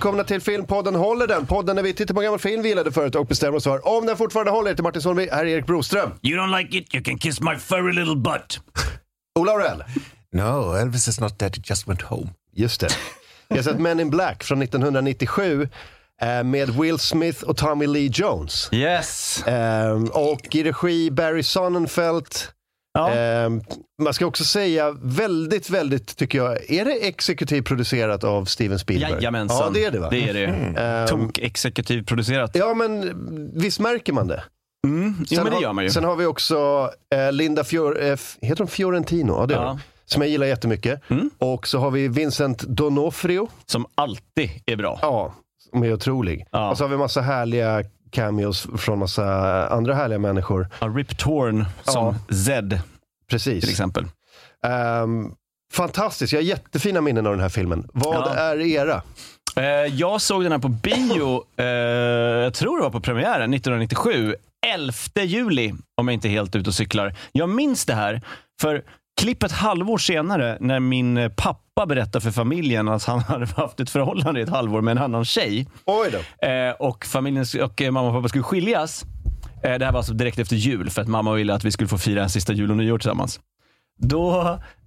Välkomna till filmpodden Håller den? Podden där vi tittar på gammal film vi gillade förut och bestämmer oss för om den fortfarande håller. Till Martin Solveig, här är Erik Broström. You don't like it? You can kiss my furry little butt. Ola Aurell. No, Elvis is not dead, he just went home. Just det. Vi har sett Men in Black från 1997 eh, med Will Smith och Tommy Lee Jones. Yes. Ehm, och i regi Barry Sonnenfeld. Ja. Ehm, man ska också säga väldigt, väldigt, tycker jag, är det exekutivt producerat av Steven Spielberg? Jajamensan. Ja, det är det va? Det är det. Ehm, Tok exekutivt producerat. Ja, men visst märker man det? Mm. Jo, Sen men det gör man ju. Sen har vi också eh, Linda Fior, eh, heter hon Fiorentino? Ja, det Ja. hon. Som jag gillar jättemycket. Mm. Och så har vi Vincent Donofrio. Som alltid är bra. Ja, som är otrolig. Ja. Och så har vi massa härliga cameos från massa andra härliga människor. Ja, Rip Torn som Zed Precis. till exempel. Ehm, fantastiskt, jag har jättefina minnen av den här filmen. Vad Ja. är era? Eh, jag såg den här på bio, eh, jag tror det var på premiären, 1997. 11 juli, om jag inte är helt ute och cyklar. Jag minns det här, för klipp ett halvår senare när min eh, pappa berättade för familjen att han hade haft ett förhållande i ett halvår med en annan tjej. Oj då. Eh, och familjen och eh, mamma och pappa skulle skiljas. Eh, det här var alltså direkt efter jul för att mamma ville att vi skulle få fira en sista jul och nyår tillsammans. Då,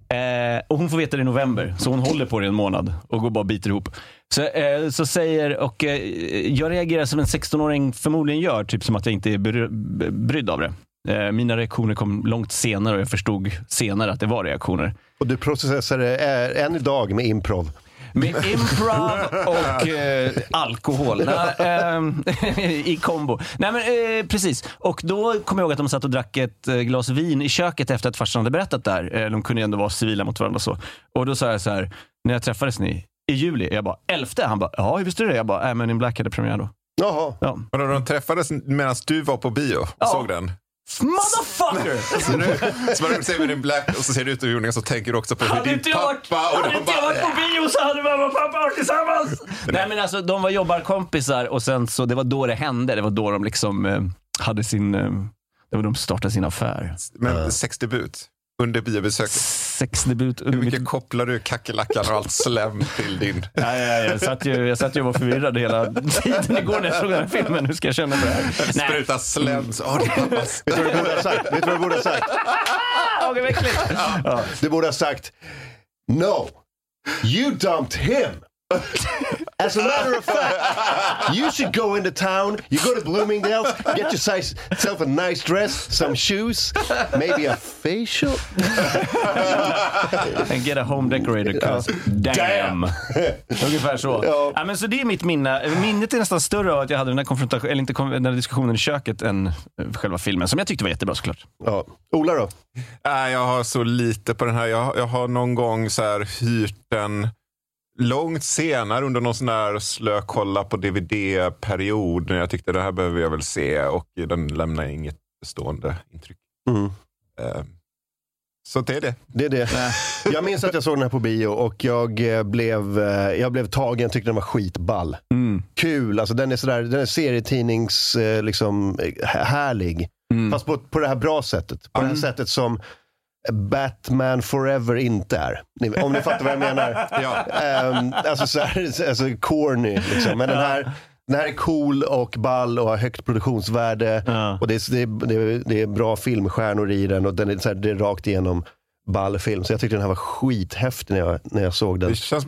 eh, och hon får veta det i november, så hon håller på det en månad och går bara och biter ihop. Så, eh, så säger, och eh, jag reagerar som en 16-åring förmodligen gör, typ som att jag inte är bry- brydd av det. Eh, mina reaktioner kom långt senare och jag förstod senare att det var reaktioner. Och du processar det eh, än idag med improv. Med improv och eh, alkohol Nej, ehm, i kombo. Nej men eh, precis. Och då kom jag ihåg att de satt och drack ett eh, glas vin i köket efter att farsan hade berättat där. Eh, de kunde ju ändå vara civila mot varandra och så. Och då sa jag så här, när jag träffades ni, i juli, jag bara, elfte? Han bara, ja hur visste du det? Jag bara, äh, men in Black hade premiär då. Jaha. Ja. Vadå, de träffades medan du var på bio och Ja. såg den? Motherfucker! Så nu, så när du ser Men in Black och så ser du ut ur jorden så tänker du också på hur din inte jag varit, pappa och hade de inte jag varit på bio så hade mamma och pappa varit tillsammans. Nej men alltså de var jobbarkompisar och sen så det var då det hände. Det var då de liksom eh, hade sin, eh, det var då de startade sin affär. Men sexdebut under biobesöket. Sexdebut Hur under mitt... mycket kopplar du kackerlackan och allt slem till din... Ja, ja, ja, jag, satt ju, jag satt ju och var förvirrad hela tiden igår när jag såg den här filmen. Hur ska jag känna för det här? Spruta slem. Oh, det pappas. Vet du vad du borde ha sagt? Vet du vad du borde ha sagt? ah, vad äckligt. Ja. Du borde ha sagt No, you dumped him. As a matter of fact, you should go into town. You go to Bloomingdale's, get yourself a nice dress, some shoes, maybe a facial. And get a home decorator, 'cause damn. Ungefär så. Ja. Ja. men så det är mitt minne. Minnet är nästan större av att jag hade den här, konfrontation, eller inte, den här diskussionen i köket än själva filmen, som jag tyckte var jättebra såklart. Ja. Ola då? Nej, jag har så lite på den här. Jag, jag har någon gång så här hyrt den långt senare under någon sån där slökolla på DVD-period när jag tyckte det här behöver jag väl se och den lämnar inget bestående intryck. Mm. Eh, Så det är det. Det är det. Jag minns att jag såg den här på bio och jag eh, blev, eh, jag blev tagen, tyckte den var skitball. Mm. Kul, alltså den är sådär, den är serietidnings, liksom, härlig. Mm. Fast på, på det här bra sättet. På det här sättet som Batman Forever inte är. Om ni fattar vad jag menar. Ja. Ehm, alltså, så här, alltså corny liksom. Men den här, den här är cool och ball och har högt produktionsvärde. Ja. Och det är, det, är, det, är, det är bra filmstjärnor i den och den är, så här, det är rakt igenom ball film. Så jag tyckte den här var skithäftig när jag, när jag såg den. Det känns...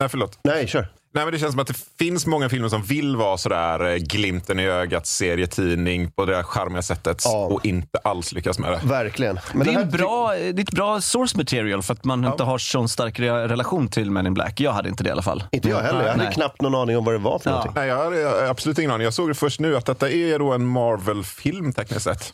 Nej, förlåt. Nej, kör. Nej, men det känns som att det finns många filmer som vill vara sådär eh, glimten i ögat, serietidning på det där charmiga sättet Ja. och inte alls lyckas med det. Verkligen. Men det, är här en bra, det är ett bra source material för att man inte har sån stark re- relation till Men in Black. Jag hade inte det i alla fall. Inte jag heller. Jag hade Nej. knappt någon aning om vad det var för Ja. någonting. Nej, jag har absolut ingen aning. Jag såg det först nu att detta är då en Marvel-film tekniskt sett.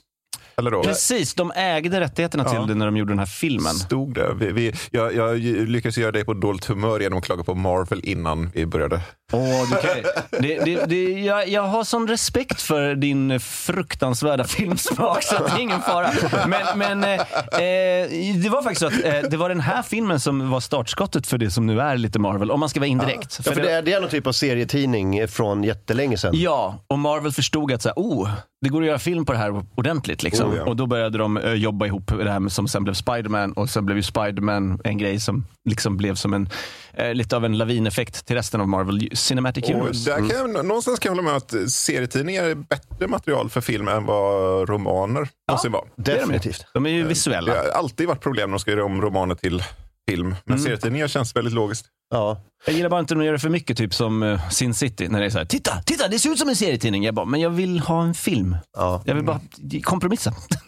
Eller då? Precis, de ägde rättigheterna till Ja. det när de gjorde den här filmen. Stod det. Vi, vi, jag, jag lyckades göra dig på dåligt humör genom att klaga på Marvel innan vi började. Åh, du kan, det, det, det, jag, jag har sån respekt för din fruktansvärda filmsmak så det är ingen fara. Men, men eh, eh, det var faktiskt så att eh, det var den här filmen som var startskottet för det som nu är lite Marvel, om man ska vara indirekt. Ja, för det, är, det är någon typ av serietidning från jättelänge sedan. Ja, och Marvel förstod att så här, oh, det går att göra film på det här ordentligt. Liksom. Oh, ja. Och då började de eh, jobba ihop det här med, som sen blev Spiderman och sen blev ju Spiderman en grej som liksom blev som en, eh, lite av en lavineffekt till resten av Marvel Cinematic Och Universe. där kan jag, någonstans kan jag hålla med att serietidningar är bättre material för film än vad romaner någonsin var. Det är de ju. Definitivt. De är ju visuella. Det har alltid varit problem när de ska göra om romaner till film. Men serietidningar känns väldigt logiskt. Ja. Jag gillar bara inte när de gör det för mycket, typ som uh, Sin City. När det är så här, titta, titta, det ser ut som en serietidning. Jag bara, men jag vill ha en film. Ja. Jag vill bara kompromissa.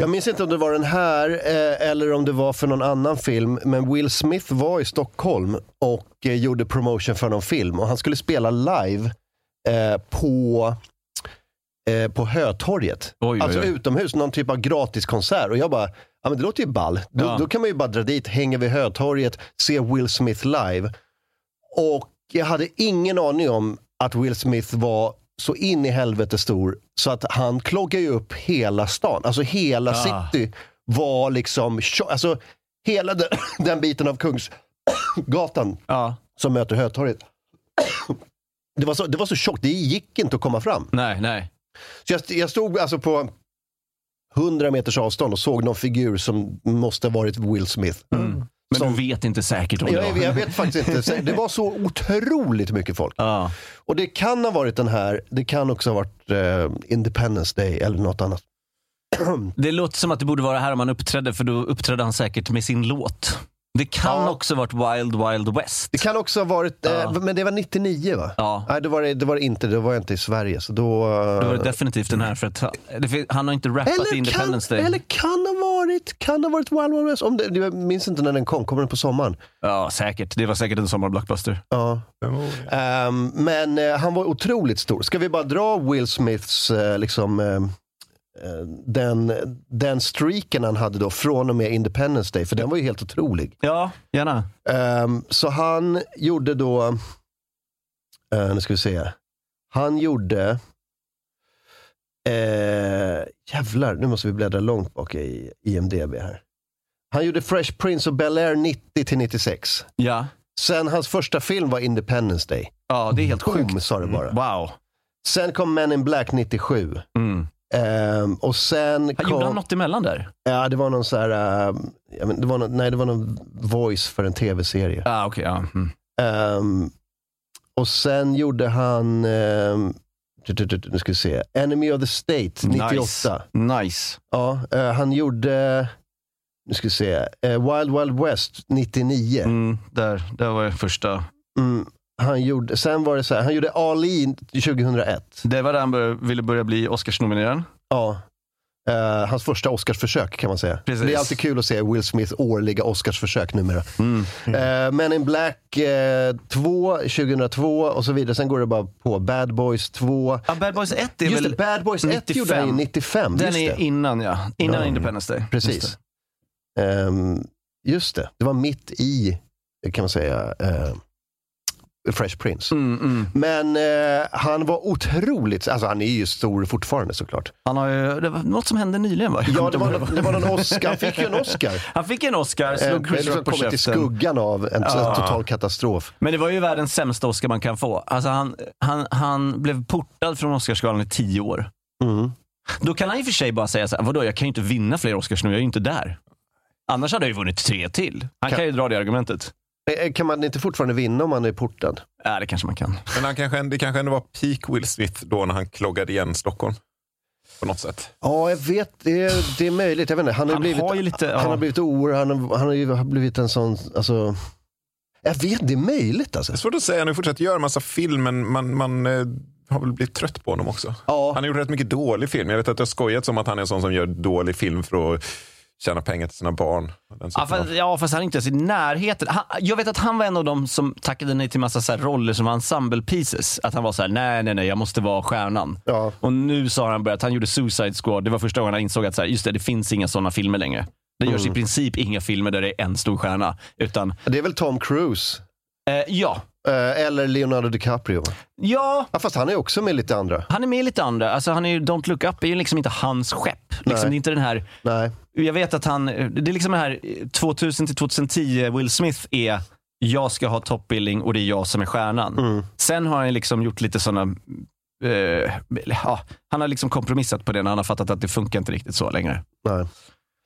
Jag minns inte om det var den här eh, eller om det var för någon annan film. Men Will Smith var i Stockholm och eh, gjorde promotion för någon film. Och han skulle spela live eh, på, eh, på Hötorget. Oj, oj, alltså oj. utomhus, någon typ av gratiskonsert. Och jag bara, ja men det låter ju ball. Då, Ja. då kan man ju bara dra dit, hänga vid Hötorget, se Will Smith live. Och jag hade ingen aning om att Will Smith var så in i helvete stor så att han kloggade ju upp hela stan. Alltså hela Ah. city var liksom, alltså hela den, den biten av Kungsgatan Ja, som möter Hötorget. Det var, så, det var så tjockt, det gick inte att komma fram. nej, nej. Så jag, jag stod alltså på 100 meters avstånd och såg någon figur som måste ha varit Will Smith. Men Som- du vet inte säkert om det Jag, var. jag vet faktiskt inte. Det var så otroligt mycket folk. Ja. Och det kan ha varit den här, det kan också ha varit eh, Independence Day eller något annat. Det låter som att det borde vara här om han uppträdde, för då uppträdde han säkert med sin låt. Det kan Ja. också varit Wild Wild West. Det kan också ha varit, eh, Ja. men det var 99 va? Ja. Nej, det var det, var inte, det var inte i Sverige. Så då, eh, Då var det definitivt den här, för att han, det fin- han har inte rappat eller, kan, Independence Day. eller kan varit, kan ha varit Wild Wild West. Om det, jag minns inte när den kom, kommer den på sommaren? Ja, säkert. Det var säkert en sommarblockbuster. Ja. Ehm, men eh, han var otroligt stor. Ska vi bara dra Will Smiths, eh, liksom, eh, den, den streaken han hade då från och med Independence Day, för den var ju helt otrolig. Ja, gärna. Ehm, så han gjorde då, eh, nu ska vi se, han gjorde, eh, jävlar, nu måste vi bläddra långt bak i IMDB här. Han gjorde Fresh Prince of Bel-Air 90 till 96. Ja. Sen hans första film var Independence Day. ja, det är helt Boom sjukt. sa det bara. Wow. Sen kom Men in Black 97. Mm. Ehm, och sen Han kom... Gjorde han något emellan där? Ja, det var någon så här... ehm, jag men, det var någon, nej, det var någon voice för en tv-serie. Ah, okej. ja. Mm. Ehm, och sen gjorde han... tu- nu ska vi se. Enemy of the State 98. Nice. nice. Ja, eh, han gjorde... Nu ska vi se. eh, Wild Wild West 99. Mm, där, där var det första. Mm, han gjorde, sen var det så här, han gjorde Ali 2001. Det var där han bör, ville börja bli Oscarsnominerad. Ja. Eh, hans första Oscarsförsök kan man säga. Precis. Det är alltid kul att se Will Smiths årliga Oscarsförsök numera. Mm. Eh, Men in Black eh, 2, 2002 och så vidare. Sen går det bara på Bad Boys 2. Ja, Bad Boys 1 är Just väl... det, Bad Boys 1 gjorde han ju 95. Den är det. innan, ja. Innan Ja. Independence Day. Precis. Just Ehm, just det, det var mitt i, kan man säga, eh, Fresh Prince. Mm, mm. Men eh, han var otroligt, alltså han är ju stor fortfarande såklart. Han har ju, det var något som hände nyligen va? Ja, det var, någon- det var någon Oscar, han fick ju en Oscar. Han fick en Oscar, Eh, slog Chris Rock på kommit i käften. skuggan av en Ja. total katastrof. Men det var ju världens sämsta Oscar man kan få. Alltså han, han, han blev portad från Oscarsgalan i tio år. Mm. Då kan han i och för sig bara säga så här, vadå jag kan ju inte vinna fler Oscars nu, jag är ju inte där. Annars hade jag ju vunnit tre till. Han kan, Kan- ju dra det argumentet. Eh, Kan man inte fortfarande vinna om man är portad? Ja, det kanske man kan. Men han kanske, det kanske ändå var peak Will Smith då när han kloggade igen Stockholm. På något sätt. Ja, jag vet. Det är, det är möjligt. Jag vet inte. Han har, Han blivit, har ju lite- han ja. har blivit oer, han, har- han har ju blivit en sån... Alltså, jag vet, det är möjligt alltså. Det är svårt att säga. Han har fortsatt göra en massa film, men man, man eh, har väl blivit trött på honom också. Ja. Han har gjort rätt mycket dålig film. Jag vet att det har skojats om att han är en sån som gör dålig film för att tjäna pengar till sina barn. Den Ja fast, ja, fast han är inte ens i närheten. Han, jag vet att han var en av dem som tackade nej till massa så här roller som ensemble pieces. Att han var så här: nej, nej, nej, jag måste vara stjärnan. Ja. Och nu har han börjat, han gjorde Suicide Squad, det var första gången han insåg att så här, just det, det finns inga sådana filmer längre. Det görs i princip inga filmer där det är en stor stjärna. Utan, Det är väl Tom Cruise. eh, ja. Eh, eller Leonardo DiCaprio. Ja, Ja, fast han är också med lite andra. han är med lite andra. Alltså, han är ju, Don't Look Up är ju liksom inte hans skepp. Liksom, det är inte den här Nej. Jag vet att han, det är liksom det här 2000 till 2010, Will Smith är jag ska ha toppbilling och det är jag som är stjärnan. Mm. Sen har han liksom gjort lite sådana, eh, ja, han har liksom kompromissat på det när han har fattat att det funkar inte riktigt så längre. Nej.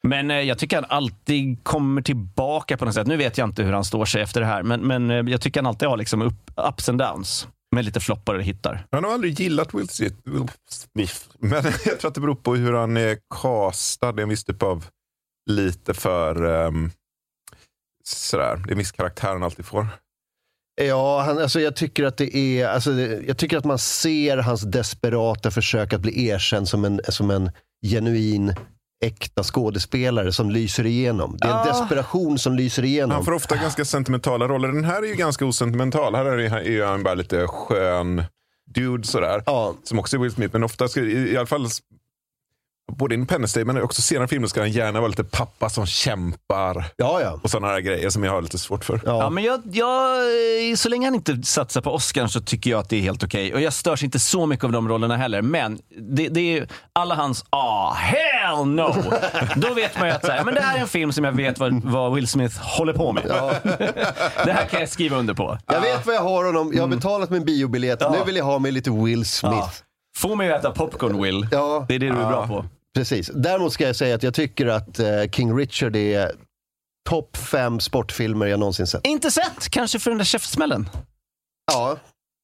Men eh, jag tycker han alltid kommer tillbaka på något sätt. Nu vet jag inte hur han står sig efter det här, men, men eh, jag tycker han alltid har liksom upp, ups and downs. Med lite floppar och hittar. Han har aldrig gillat Will Smith, Will Smith. Men jag tror att det beror på hur han är castad. Det är en viss typ av lite för... Um, sådär. Det är en viss karaktär han alltid får. Ja, han, alltså jag tycker att det är, alltså, det- jag tycker att man ser hans desperata försök att bli erkänd som en, som en genuin, äkta skådespelare som lyser igenom. Det är en Ah. desperation som lyser igenom. Han får ofta ganska sentimentala roller. Den här är ju ganska osentimental. Här är han bara lite skön dude sådär. Ja, Som också är Will Smith. Men ofta, i alla fall både i Independence Day men också senare filmer ska han gärna vara lite pappa som kämpar. ja, ja. Och sådana här grejer som jag har lite svårt för. Ja, ja. men jag, jag, så länge han inte satsar på Oscar så tycker jag att det är helt okej. Och jag störs inte så mycket av de rollerna heller. Men det, det är alla hans ah, hell no! Då vet man ju att så här, men det här är en film som jag vet vad, vad Will Smith håller på med. det här kan jag skriva under på. Jag vet vad jag har honom. Jag har betalat min biobiljett. Ja. Nu vill jag ha mig lite Will Smith. Ja. Få mig att äta popcorn Will. Ja. Det är det du är bra på. Precis. Däremot ska jag säga att jag tycker att eh, King Richard är topp fem sportfilmer jag någonsin sett. Inte sett, kanske för den där käftsmällen. Ja,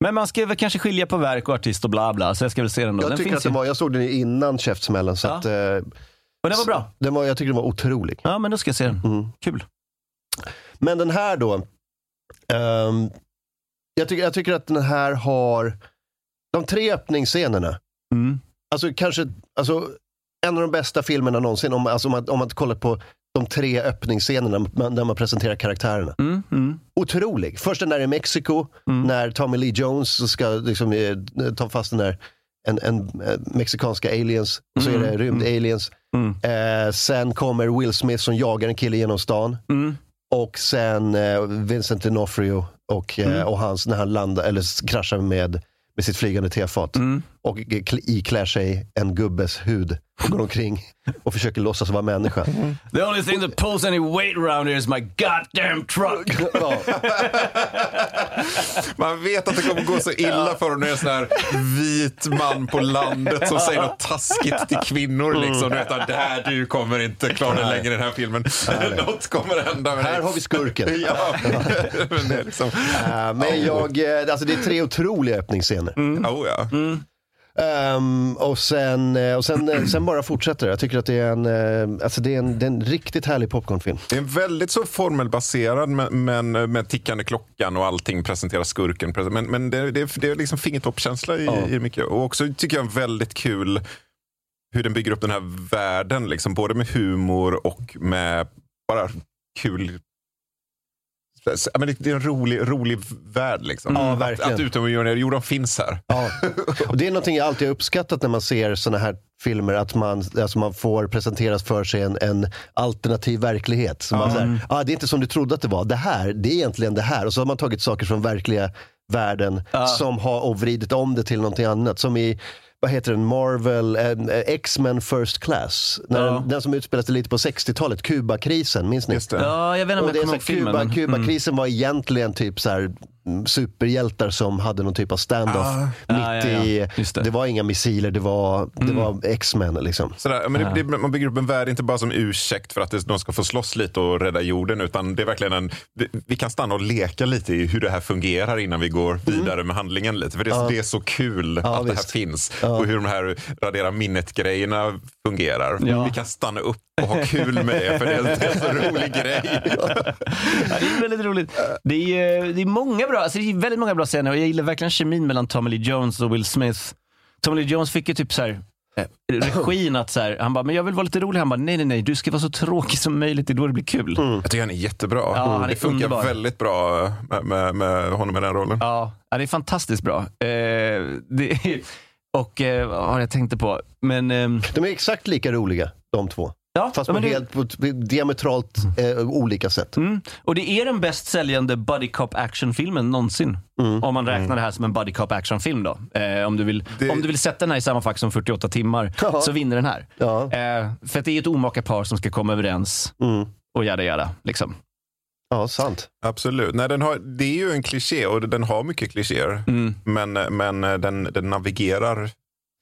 Men man ska väl kanske skilja på verk och artist och bla bla, så jag ska väl se den då. jag den tycker att den var, jag såg den innan käftsmällen så Ja. att, eh, Och den var bra. den var, jag tycker den var otrolig. Ja, men då ska jag se den. Mm. Kul. Men den här då. ehm, jag, tycker, jag tycker att den här har de tre öppningsscenerna. Mm. Alltså kanske alltså, en av de bästa filmerna någonsin om, alltså, om, man, om man kollar på de tre öppningsscenerna där man presenterar karaktärerna. Mm, mm. Otrolig. Först den där i Mexiko Mm. när Tommy Lee Jones ska liksom, eh, ta fast den där en, en, eh, mexikanska aliens och så är det Mm, rymd-aliens. Mm. Eh, sen kommer Will Smith som jagar en kille genom stan. Mm. Och sen eh, Vincent D'Onofrio och, eh, Mm. och hans när han landar, eller kraschar med, med sitt flygande tefat. Mm. Och kl- iklär sig en gubbes hud och går omkring och försöker låtsas vara människa. The only thing that pulls any weight around here is my goddamn truck. Ja, Man vet att det kommer gå så illa för honom när det är en sån här vit man på landet som säger något taskigt till kvinnor. Liksom. Du vet att det här, du kommer inte klara dig längre i den här filmen. Något kommer hända med dig. här har vi skurken. Ja, men det är liksom... Eh, men jag, eh, alltså det är tre otroliga öppningsscener. Oh, ja. Ehm, och sen, eh, och sen, eh, sen bara fortsätter det. Jag tycker att det är en, eh, alltså det är en, det är en riktigt härlig popcornfilm. Det är en väldigt så formelbaserad men, med tickande klockan och allting presenterar skurken. Men, men det, det, det är liksom fingertoppkänsla i, Ja. i mycket. Och också tycker jag väldigt kul hur den bygger upp den här världen. Liksom, både med humor och med bara kul Ja, men det- är en rolig, rolig värld. Liksom. Ja, att, att utomjordingar, jo de finns här. Ja. Och det är någonting jag alltid har uppskattat när man ser såna här filmer, att man, alltså man får presenteras för sig en, en alternativ verklighet. Så man Mm. säger, ah, det är inte som du trodde att det var. Det här, det är egentligen det här. Och så har man tagit saker från verkliga världen som har och vridit om det till någonting annat. Som i, vad heter den, Marvel, en, eh, X-Men First Class. När Ja. den, den som utspelar sig lite på 60-talet, Kubakrisen, minns ni? Just det. Ja, jag vet inte om Och jag kommer ihåg filmen. Men- Kubakrisen var egentligen typ så här mm, superhjältar som hade någon typ av standoff Ah. mitt Ja, ja, ja. i, det. det. var inga missiler, det var, det var X-Men liksom. Sådär, men det, det, man bygger upp en värld inte bara som ursäkt för att det, de ska få slåss lite och rädda jorden. Utan det är verkligen en, vi, vi kan stanna och leka lite i hur det här fungerar innan vi går vidare med handlingen lite. För det, är- det är så kul att det här visst. finns. Och hur de här radera minnet-grejerna fungerar. Ja. Vi kan stanna upp och ha kul med det. För det är, det är en så rolig grej. Ja, det är väldigt roligt. Det är, det är många bra, alltså det är väldigt många bra scener och jag gillar verkligen kemin mellan Tommy Lee Jones och Will Smith. Tommy Lee Jones fick ju typ så här, eh, regin att så här, han bara, men jag vill vara lite rolig. Han bara, nej nej nej, du ska vara så tråkig som möjligt, det är då det blir kul. Jag tycker han är jättebra. Ja, han är det funkar underbar. väldigt bra med, med, med honom i den rollen. Ja, ja, det är fantastiskt bra. Eh, det och eh, vad har jag tänkte på? Men, ehm, De är exakt lika roliga, de två. Ja, Fast på, men det- helt, på diametralt eh, olika sätt. Mm. Och det är den bäst säljande buddy cop actionfilmen någonsin. Mm. Om man räknar det här som en buddy cop actionfilm då. Eh, om, du vill, Det- om du vill sätta den här i samma fack som 48 timmar Ja. så vinner den här. Ja. Eh, för att det är ett omaka par som ska komma överens Mm. och jada jada. Liksom. Ja, sant. Absolut. Nej, den har, det är ju en kliché och den har mycket klichéer. Mm. Men, men den, den navigerar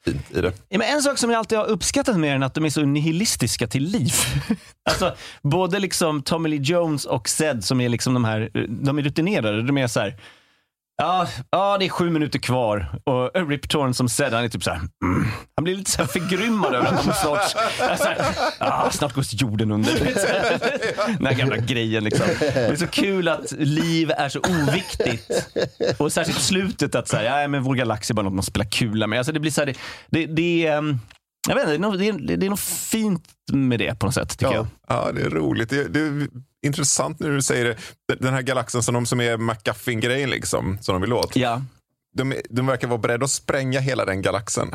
fint i det. Ja, men en sak som jag alltid har uppskattat med den är att de är så nihilistiska till liv. alltså, både liksom Tommy Lee Jones och Zed som är liksom de här, de är rutinerade. De är så här, ja, ja det är sju minuter kvar. Och Rip Torn som Zed, han är typ så här, mm. han blir lite så här förgrymmad över att de snart, så här, ah, snart går jorden under. Så. Den här gamla grejen liksom. Det är så kul att liv är så oviktigt. Och särskilt slutet att säga, ja men vår galax är bara något man spelar kula med. Alltså det blir så här, det, det, det är, ehm, jag vet inte, det är, något, det, är, det är något fint med det på något sätt tycker Ja. jag. Ja, det är roligt. Det, det intressant när du säger det. Den här galaxen som, de, som är McGuffin-grejen liksom, som de vill åt. Ja. De, de verkar vara beredda att spränga hela den galaxen.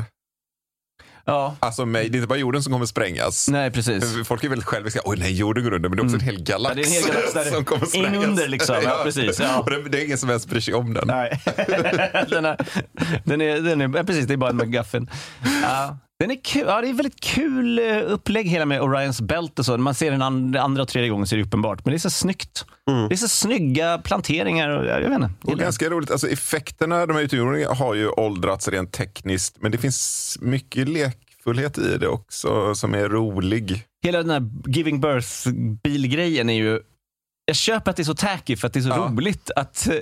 Ja, Alltså mig, det är inte bara jorden som kommer sprängas. nej precis. För Folk är väldigt själviska. Oj nej, jorden går under. Men det är också en hel galax, Mm. Ja, det är en hel galax där som kommer sprängas. inunder liksom. Ja, precis, ja. Och det, det är ingen som ens bryr sig om den. Nej. den, är, den, är, den är, precis, det är bara en McGuffin. Ja. Den är kul. Ja, det är väldigt kul eh, upplägg hela med Orions Belt och så. När man ser den and, andra och tredje gången så är det uppenbart. Men det är så snyggt. Det är så snygga planteringar. Och, jag vet inte. Och ganska roligt, alltså effekterna, de här utomjordingarna har ju åldrats rent tekniskt. Men det finns mycket lekfullhet i det också som är rolig. Hela den här giving birth-bilgrejen är ju... Jag köper att det är så tacky för att det är så Ja. roligt att, eh,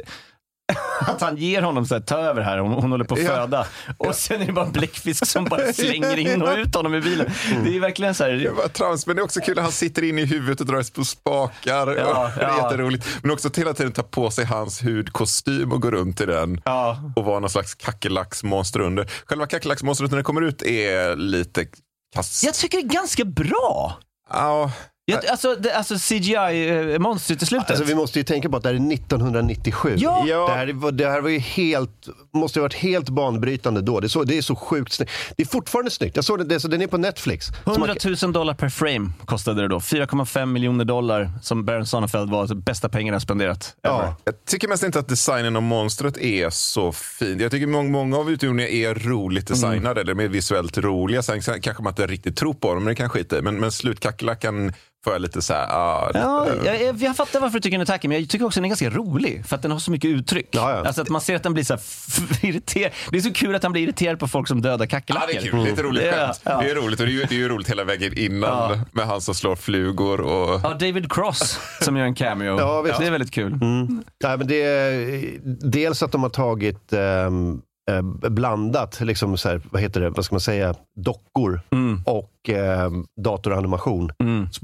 att han ger honom så här, ta över här, hon, hon håller på att Ja. föda. Och sen är det bara en bläckfisk som bara slänger in och ut honom i bilen. Det är verkligen så här, Det var trams, men det är också kul att han sitter inne i huvudet och drar på spakar. Ja, det är ja. jätteroligt. Men också att hela tiden ta på sig hans hudkostym och gå runt i den. ja, Och vara någon slags kackerlacksmonster under. Själva kackerlacksmonstret när det kommer ut är lite kast. jag tycker det är ganska bra. Ja, Jag, alltså, det, alltså CGI-monstret i slutet. Alltså, vi måste ju tänka på att det här är 1997. Ja. Ja. Det, här, var- det här var ju helt, måste ha varit helt banbrytande då. Det är så, det är så sjukt snyggt. Det är fortfarande snyggt. Jag såg det, det, så den är på Netflix. Så man 100 000 dollar per frame kostade det då. 4,5 miljoner dollar som Baron Sonnenfeld var de bästa pengarna spenderat. ever. Ja. Jag tycker mest inte att designen av monstret är så fin. Jag tycker många, många av utomjordingarna är roligt designade, eller mer visuellt roliga. Sen sen kanske man inte riktigt tror på dem, men det kan skita i. Men, men slutkackerlackan får jag lite så här... Ah, Ja, jag, jag, jag fattar varför du tycker den är tacky, men jag tycker också den är ganska rolig. För att den har så mycket uttryck. Ja, ja. Alltså att man ser att den blir så irriterad. Det är så kul att han blir irriterad på folk som dödar Ja, kackerlackor. det är kul. Lite roligt Ja, skämt. ja. Det är roligt och det är, ju, det är ju roligt hela vägen innan Ja. med han som slår flugor och... Ja, David Cross som gör en cameo. Ja, visst. Det är väldigt kul. Nej, men det är, dels att de har tagit ehm, eh, blandat, liksom så här, vad heter det, vad ska man säga, dockor och ehm, datoranimation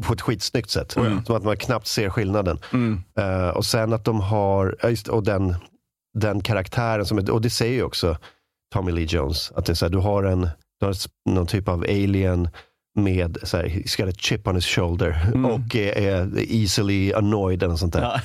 på ett skitsnyggt sätt. Som att man knappt ser skillnaden. Eh, och sen att de har, ja, just, och den, den karaktären, som och det säger ju också Tommy Lee Jones, att det är så här, du har en, du har någon typ av alien med så här, he's got a chip on his shoulder och är, är easily annoyed eller sånt där.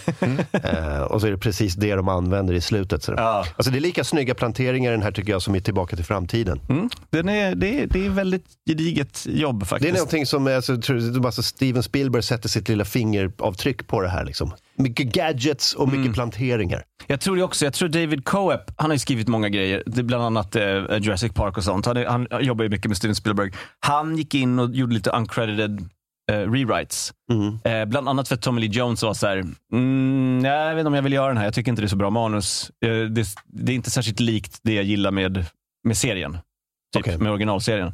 Eh, och så är det precis det de använder i slutet. Så. Ja. Alltså det är lika snygga planteringar den här tycker jag som i Tillbaka till framtiden. Mm. Den är, det, är, det är väldigt gediget jobb Det faktiskt. är någonting som alltså, jag tror, det är bara så Steven Spielberg sätter sitt lilla fingeravtryck på det här. Liksom. Mycket gadgets och mycket planteringar. Jag tror det också. Jag tror David Coep, han har ju skrivit många grejer. Det bland annat eh, Jurassic Park och sånt. Han, är, han jobbar ju mycket med Steven Spielberg. Han gick in och gjorde lite uncredited eh, rewrites. Mm. Eh, bland annat för att Tommy Lee Jones var så här, mm, jag vet inte om jag vill göra den här, jag tycker inte det är så bra manus. Eh, det, det är inte särskilt likt det jag gillar med, med serien. Typ Okej. med originalserien.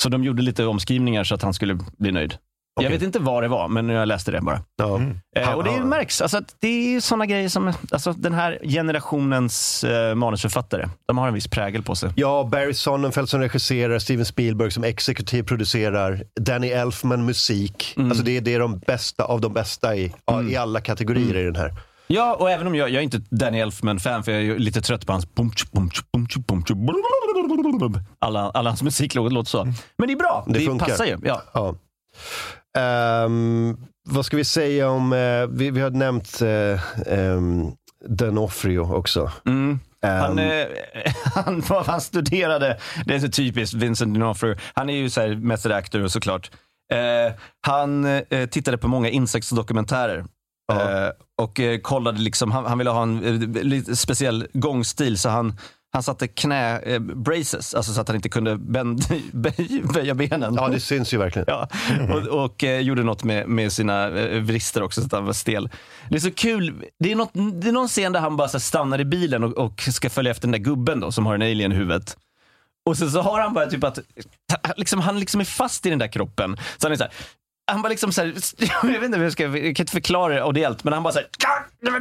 Så de gjorde lite omskrivningar så att han skulle bli nöjd. Jag Okej. vet inte vad det var, men jag läste det bara. Ja. Eh, och det märks. Alltså, att det är sådana grejer som alltså, den här generationens eh, manusförfattare. De har en viss prägel på sig. Ja, Barry Sonnenfeld som regisserar, Steven Spielberg som exekutiv producerar, Danny Elfman musik. Mm. Alltså det, det är de bästa av de bästa i, i alla kategorier i den här. Ja, och även om jag, jag är inte Danny Elfman-fan, för jag är lite trött på hans alla, alla hans musik låter låter så. Men det är bra. Det Det, funkar. passar ju. Ja. Ja. Ehm, vad ska vi säga om, eh, vi, vi har nämnt uh, um, D'Onofrio också. Mm. Han, Ehm, eh, han, han studerade, det är så typiskt Vincent D'Onofrio. Han är ju så här method actor såklart. Eh, han eh, tittade på många insektsdokumentärer. Ja. Eh, och eh, kollade liksom, han, han ville ha en eh, lite speciell gångstil så han, han satte knä eh, braces, alltså så att han inte kunde bänd, böj, böja benen. ja, det syns ju verkligen. Ja, och, och eh, gjorde något med, med sina eh, vrister också så att han var stel. Det är så kul. Det är, något, det är någon scen där han bara så stannar i bilen och, och ska följa efter den där gubben då, som har en alien i huvudet. Och sen så har han bara typ att, liksom, han liksom är fast i den där kroppen. Så han är så här, han bara liksom så här, jag vet inte hur jag ska, jag kan inte förklara det audiellt, men han bara så här,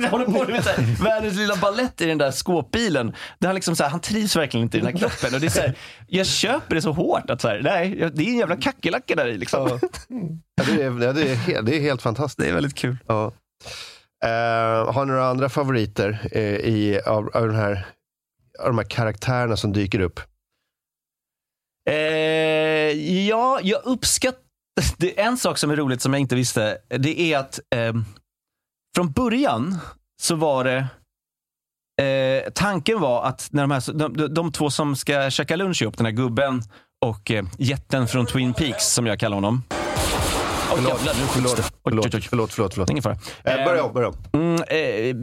håller på med så här, världens lilla ballett i den där skåpbilen. Där han liksom så här, han trivs verkligen inte i den här kroppen. Och det är så här, jag köper det så hårt att så här, nej, det är en jävla kackerlacka där i liksom. Ja. Det, är, det, är helt, det är helt fantastiskt. Det är väldigt kul. Ja. Eh, har ni några andra favoriter eh, i, av, av, den här, av de här karaktärerna som dyker upp? Eh, ja, jag uppskattar... Det är en sak som är roligt som jag inte visste. Det är att eh, från början så var det... Eh, tanken var att när de, här, de, de, de två som ska käka lunch ihop, den här gubben och eh, jätten från Twin Peaks som jag kallar honom. Jävlar, nu Förlåt, oj, oj. förlåt, förlåt. förlåt. Ingen fara. Eh, börja om, börja om. Mm, eh,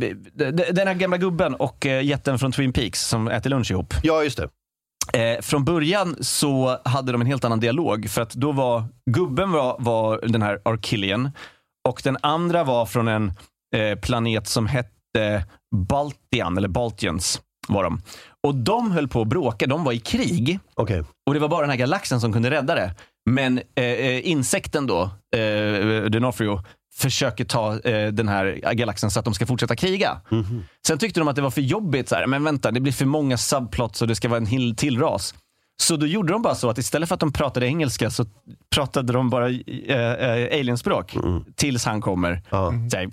den här gamla gubben och eh, jätten från Twin Peaks som äter lunch ihop. Ja, just det. Eh, från början så hade de en helt annan dialog för att då var gubben var, var den här Arkillian och den andra var från en planet som hette Baltian, eller Baltians var de. Och de höll på att bråka, de var i krig Okej. och det var bara den här galaxen som kunde rädda det. Men eh, eh, insekten då, eh, D'Onofrio, försöker ta eh, den här galaxen så att de ska fortsätta kriga. Sen tyckte de att det var för jobbigt. Så här, men vänta, det blir för många subplots och det ska vara en till ras. Så då gjorde de bara så att istället för att de pratade engelska så pratade de bara eh, eh, alienspråk tills han kommer. Ja. Här,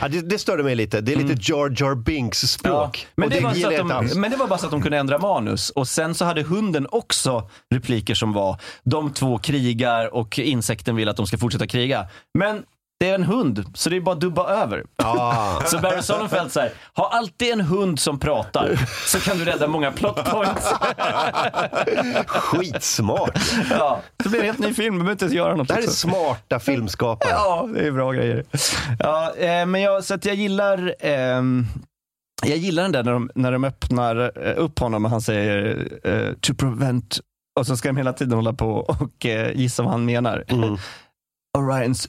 Ja, det, det störde mig lite. Det är lite Jar Jar Binks språk. Mm. Ja, men, Och det var så att alls. de, men det var bara så att de kunde ändra manus. Och sen så hade hunden också repliker som var de två krigar och insekten vill att de ska fortsätta kriga. Men det är en hund, så det är bara att dubba över. Ah. Så Barry Sonnenfeld säger, ha alltid en hund som pratar så kan du rädda många plot points. Skitsmart. ja, så blir det en helt ny film, du behöver inte göra något. Det här är liksom. smarta filmskapare. Ja, det är bra grejer. Ja, eh, men jag, så att jag gillar ehm, jag gillar den där när de, när de öppnar eh, upp honom och han säger eh, to prevent och så ska de hela tiden hålla på och eh, gissa vad han menar. Mm. Orions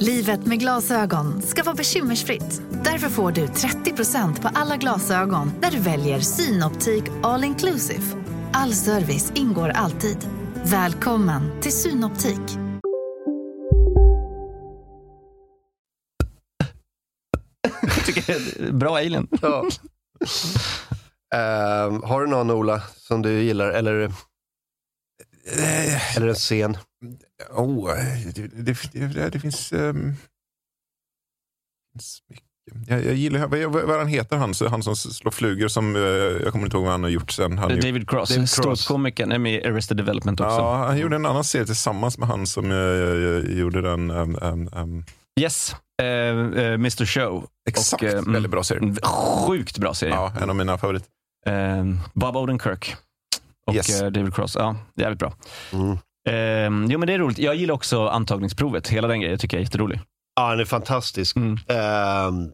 Livet med glasögon ska vara bekymmersfritt. Därför får du 30% på alla glasögon när du väljer Synoptik All Inclusive. All service ingår alltid. Välkommen till Synoptik. tycker jag är bra alien. Ja. Ehm, har du någon Ola som du gillar? Eller, Eh, eller en scen? Oh, det, det, det, det finns... Um, finns mycket. Jag, jag gillar, vad, vad, vad han heter han, Så han som slår flugor som, eh, jag kommer inte ihåg vad han har gjort sen. Han, David Cross, David Cross. ståuppkomikern, är med i Arrested Development också. ja, han gjorde en annan serie tillsammans med han som eh, gjorde den. Um, um, um, Yes, eh, eh, Mr Show. exakt, Och, eh, mm. väldigt bra serie. Sjukt bra serie. Ja, en av mina favoriter. Eh, Bob Odenkirk och Yes. eh, David Cross. Ja, jävligt bra. Mm. Eh, jo men det är roligt. Jag gillar också antagningsprovet. Hela den grejen tycker jag är jätterolig. Ja, han är fantastisk. Mm. Ehm,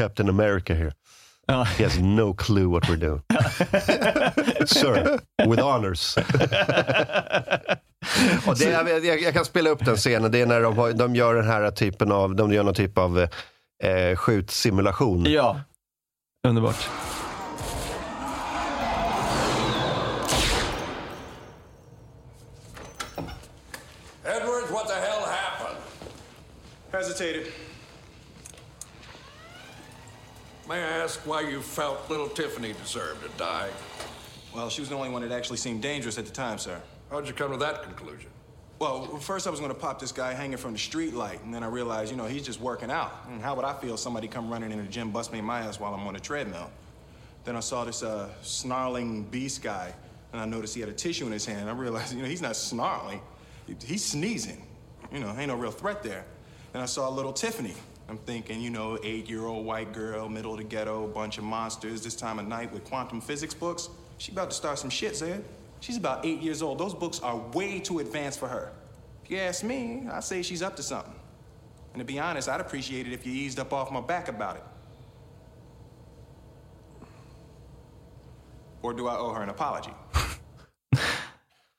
Captain America here. Ja. He has no clue what we're doing. Sir, with honors. Och det, jag, jag, jag kan spela upp den scenen. Det är när de, har, de gör den här typen av, de gör någon typ av eh, skjutsimulation. ja, underbart. Hesitated. May I ask why you felt little Tiffany deserved to die? Well, she was the only one that actually seemed dangerous at the time, sir. How'd you come to that conclusion? Well, first I was going to pop this guy hanging from the street light, and then I realized, you know, he's just working out. And how would I feel if somebody come running in the gym, bust me in my ass while I'm on the treadmill? Then I saw this uh, snarling beast guy, and I noticed he had a tissue in his hand. I realized, you know, he's not snarling, he's sneezing. You know, ain't no real threat there. Then I saw a little Tiffany. I'm thinking, you know, eight-year-old white girl, middle of the ghetto, bunch of monsters this time of night with quantum physics books. She about to start some shit, Zed. She's about eight years old. Those books are way too advanced for her. If you ask me, I say she's up to something. And to be honest, I'd appreciate it if you eased up off my back about it. Or do I owe her an apology?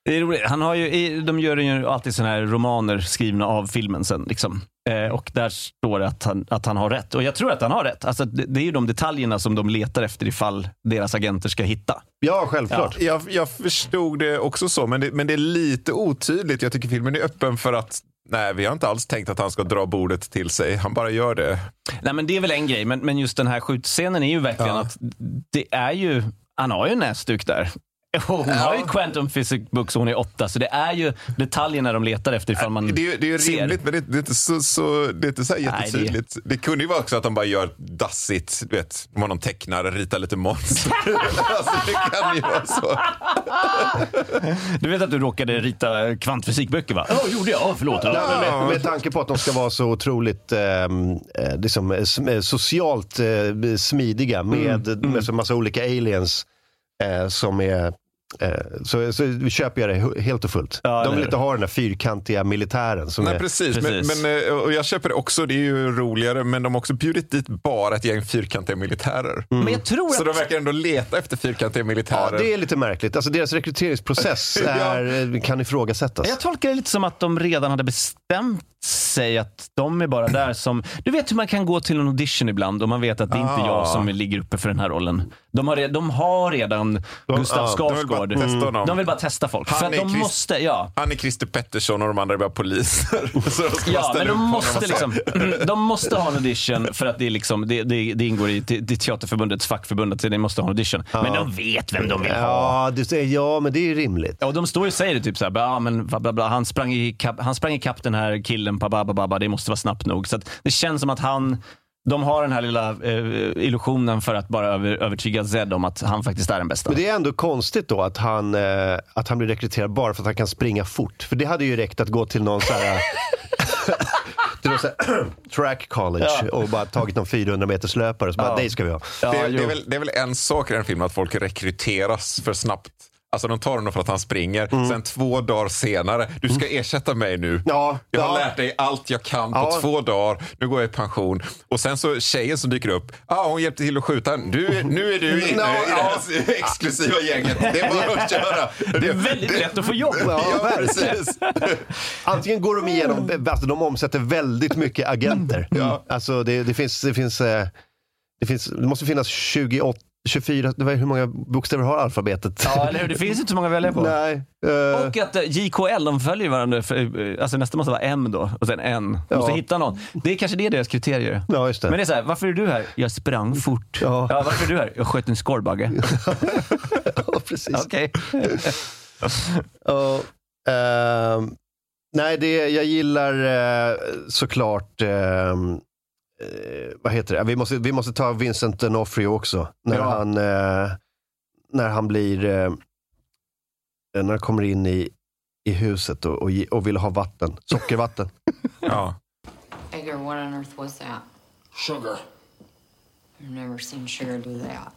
Det är roligt. Han har ju, de gör ju alltid såna här romaner skrivna av filmen sen. Liksom. Eh, och där står det att han, att han har rätt. Och jag tror att han har rätt. Alltså, det, det är ju de detaljerna som de letar efter ifall deras agenter ska hitta. Ja, självklart. Jag, jag förstod det också så, men det, men det är lite otydligt. Jag tycker filmen är öppen för att nej, vi har inte alls tänkt att han ska dra bordet till sig. Han bara gör det. Nej, men det är väl en grej, men, men just den här skjutscenen är ju verkligen Ja. att det är ju, han har ju en näsduk där. Och hon har ju Quantum Physics Books och hon är åtta, så det är ju detaljerna de letar efter ifall man Det är, ju- det är ju ser. rimligt, men det, det är inte så, så, det är inte så här Nej, det- jättetydligt. det... kunde ju vara också att de bara gör dassigt. Du vet, de har någon tecknare, ritar lite monster. alltså, det kan ju vara så. Du vet att du råkade rita kvantfysikböcker va? Ja, gjorde jag. Ja, förlåt. Ja, men med, med tanke på att de ska vara så otroligt ehm, eh, liksom, eh, eh, socialt eh, smidiga med, med så massa olika aliens eh, som är så, så vi köper jag det helt och fullt. Ja, de vill inte ha den där fyrkantiga militären. Som Nej, är, precis. Precis. Men, men, eh, och jag köper det också, det är ju roligare, men de har också bjudit dit bara ett gäng fyrkantiga militärer. Men jag tror Så de att... verkar ändå leta efter fyrkantiga ja, militärer. det är lite märkligt. Alltså, deras rekryteringsprocess Ja. är, eh, kan ifrågasättas. Jag tolkar det lite som att de redan hade bestämt sig att de är bara där som... Du vet hur man kan gå till en audition ibland och man vet att det är inte Ah. jag som ligger uppe för den här rollen. De har, de har redan Gustav ja, de vill bara Skarsgård. testa honom. De vill bara testa folk. Han är de Chris- måste, ja. Han är Christer Pettersson och de andra är bara poliser. De Ja, men de måste, liksom, de måste ha en audition för att det, är liksom, det, det, det ingår i det är Teaterförbundets fackförbund att de måste ha en audition. Men de vet vem de vill ha. Ja, du säger, ja, men det är ju rimligt. Ja, och de står ju och säger det typ såhär, ah, men bla, bla, bla. Han, sprang i kapp, han sprang i kapp den här killen, pa, ba, ba, ba, ba. det måste vara snabbt nog. Så det känns som att han, de har den här lilla eh, illusionen för att bara över, övertyga Zed om att han faktiskt är den bästa. Men det är ändå konstigt då att han, eh, att han blir rekryterad bara för att han kan springa fort. För det hade ju räckt att gå till någon så här, till någon så här track college Ja. och bara tagit någon 400 meters löpare och så bara, Ja. dig ska vi ha. Ja, det, det, är väl, det är väl en sak i den filmen att folk rekryteras för snabbt. Alltså de tar honom för att han springer. Sen två dagar senare, du ska ersätta mig nu. Ja, jag har ja. lärt dig allt jag kan på Ja. två dagar. Nu går jag i pension. Och sen så tjejen som dyker upp. Ah, hon hjälpte till att skjuta. Du, nu är du inne Ja, i det här exklusiva gänget. Det är bara att köra. Det är väldigt lätt att få jobb. Ja, precis. Antingen går de igenom, alltså de omsätter väldigt mycket agenter. Ja. Alltså det, det finns, det finns, eh, det finns, det måste finnas 28, 24, det var, hur många bokstäver har alfabetet? Ja, eller hur? Det finns inte så många att välja på. Nej. eh, Och att eh, JKL, de följer varandra. För, eh, alltså nästa måste vara M då, och sen N. De måste Ja. hitta någon. Det är kanske det är deras kriterier. Ja, just det. Men det är så här, varför är du här? Jag sprang fort. Ja. varför är du här? Jag sköt en skorrbagge. ja, precis. Okej. Ja, ehm, nej, det, jag gillar eh, såklart ehm, eh, vad heter det? Vi måste, vi måste ta Vincent D'Onofrio också. När Ja. han, eh, när han blir, eh, när han kommer in i, i huset och, och, och vill ha vatten. Sockervatten. Ja. Edgar, what on earth was that? Sugar. I've never seen Sugar do that.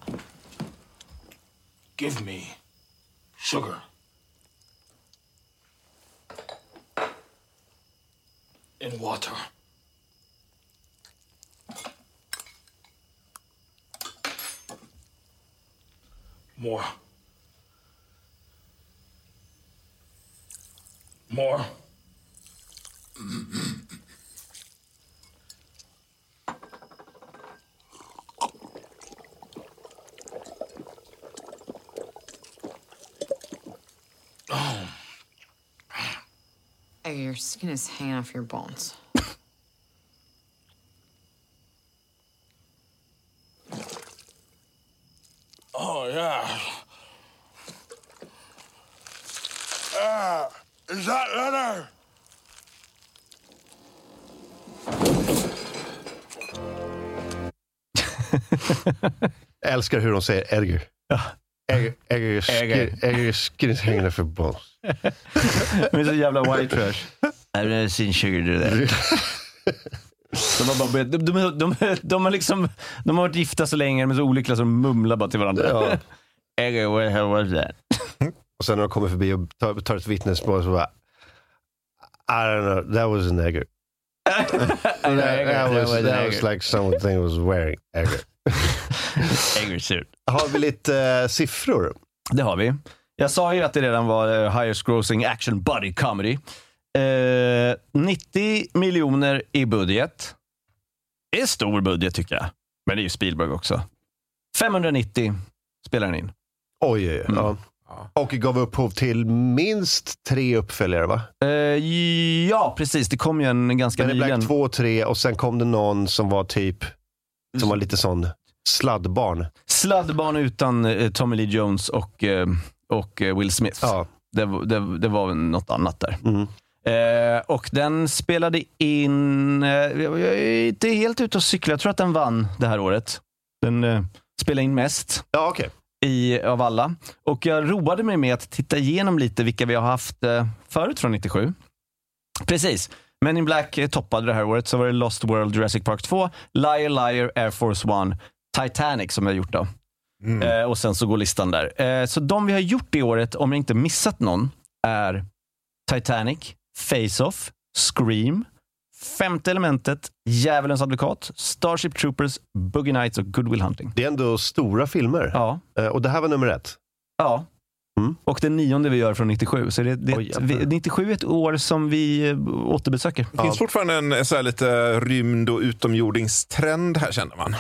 Give me sugar. In water. More. More. Edgar, your skin is hanging off your bones. Älskar hur de säger Edgar. Is hanging for bones. Men så jävla white trash. I've never seen sugar do that. De har, bara de, de, de, de, har liksom, de har varit gifta så länge, är så olyckliga så de mumlar bara till varandra. Ja. Edgar, what the hell was that? Och sen när de kommer förbi och tar, tar ett vittnesmål så bara, I don't know, that was an Edgar. that, that, was, that was like something was wearing Edgar. Har vi lite eh, siffror? Det har vi. Jag sa ju att det redan var eh, highest grossing action body comedy. Eh, 90 miljoner i budget. Det är stor budget tycker jag. Men det är ju Spielberg också. 590 spelar den in. Oj, oj, oj. Ja. Och gav upphov till minst tre uppföljare va? Eh, ja, precis. Det kom ju en ganska Men nyligen. Black 2 och 3 och sen kom det någon som var typ, som var lite sån sladdbarn. Sladdbarn utan eh, Tommy Lee Jones och, eh, och eh, Will Smith. Ja. Det, var- det, det var något annat där. Mm. Eh, och den spelade in, eh, jag är inte helt ute och cyklar, jag tror att den vann det här året. Den eh, spelade in mest Ja, okej. i, av alla. Och jag roade mig med att titta igenom lite vilka vi har haft eh, förut från 97. Precis. Men in Black eh, toppade det här året. Så var det Lost World, Jurassic Park 2, Liar Liar, Air Force One, Titanic som vi har gjort då. Eh, och sen så går listan där. Eh, så de vi har gjort det året, om jag inte missat någon, är Titanic, Face-Off, Scream, Femte elementet, Djävulens advokat, Starship Troopers, Boogie Nights och Good Will Hunting. Det är ändå stora filmer. Ja. Eh, Och det här var nummer ett. Ja. Mm. Och den nionde vi gör från 97. Så det, det, Oj, vi, 97 är ett år som vi eh, återbesöker. Det finns fortfarande en så här lite rymd och utomjordingstrend här känner man.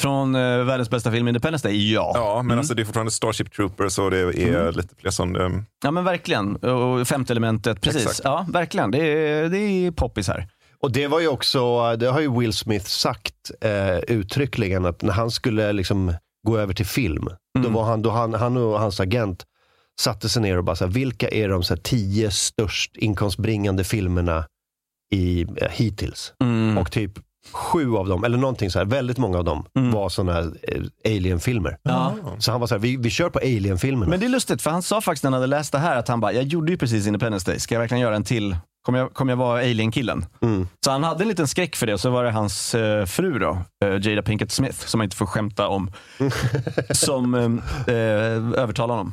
Från eh, världens bästa film Independence Day, ja. Ja, men alltså det är fortfarande Starship Troopers och det är lite fler som... Det, Ja men verkligen. Och femte elementet, precis. Exakt. Ja, verkligen. Det är, det är poppis här. Och det var ju också, det har ju Will Smith sagt eh, uttryckligen att när han skulle liksom gå över till film, då var han, då han, han och hans agent satte sig ner och bara så här, vilka är de så här, tio störst inkomstbringande filmerna i, eh, hittills? Mm. Och typ sju av dem, eller någonting så här, väldigt många av dem var sådana här eh, alien-filmer. Ja. Så han var så här, vi, vi kör på alien-filmerna. Men det är lustigt, för han sa faktiskt när han hade läst det här att han bara, jag gjorde ju precis Independence Day, ska jag verkligen göra en till? Kommer jag, kommer jag vara alien-killen? Mm. Så han hade en liten skräck för det och så var det hans eh, fru då, eh, Jada Pinkett Smith, som man inte får skämta om, som eh, eh, övertalade honom.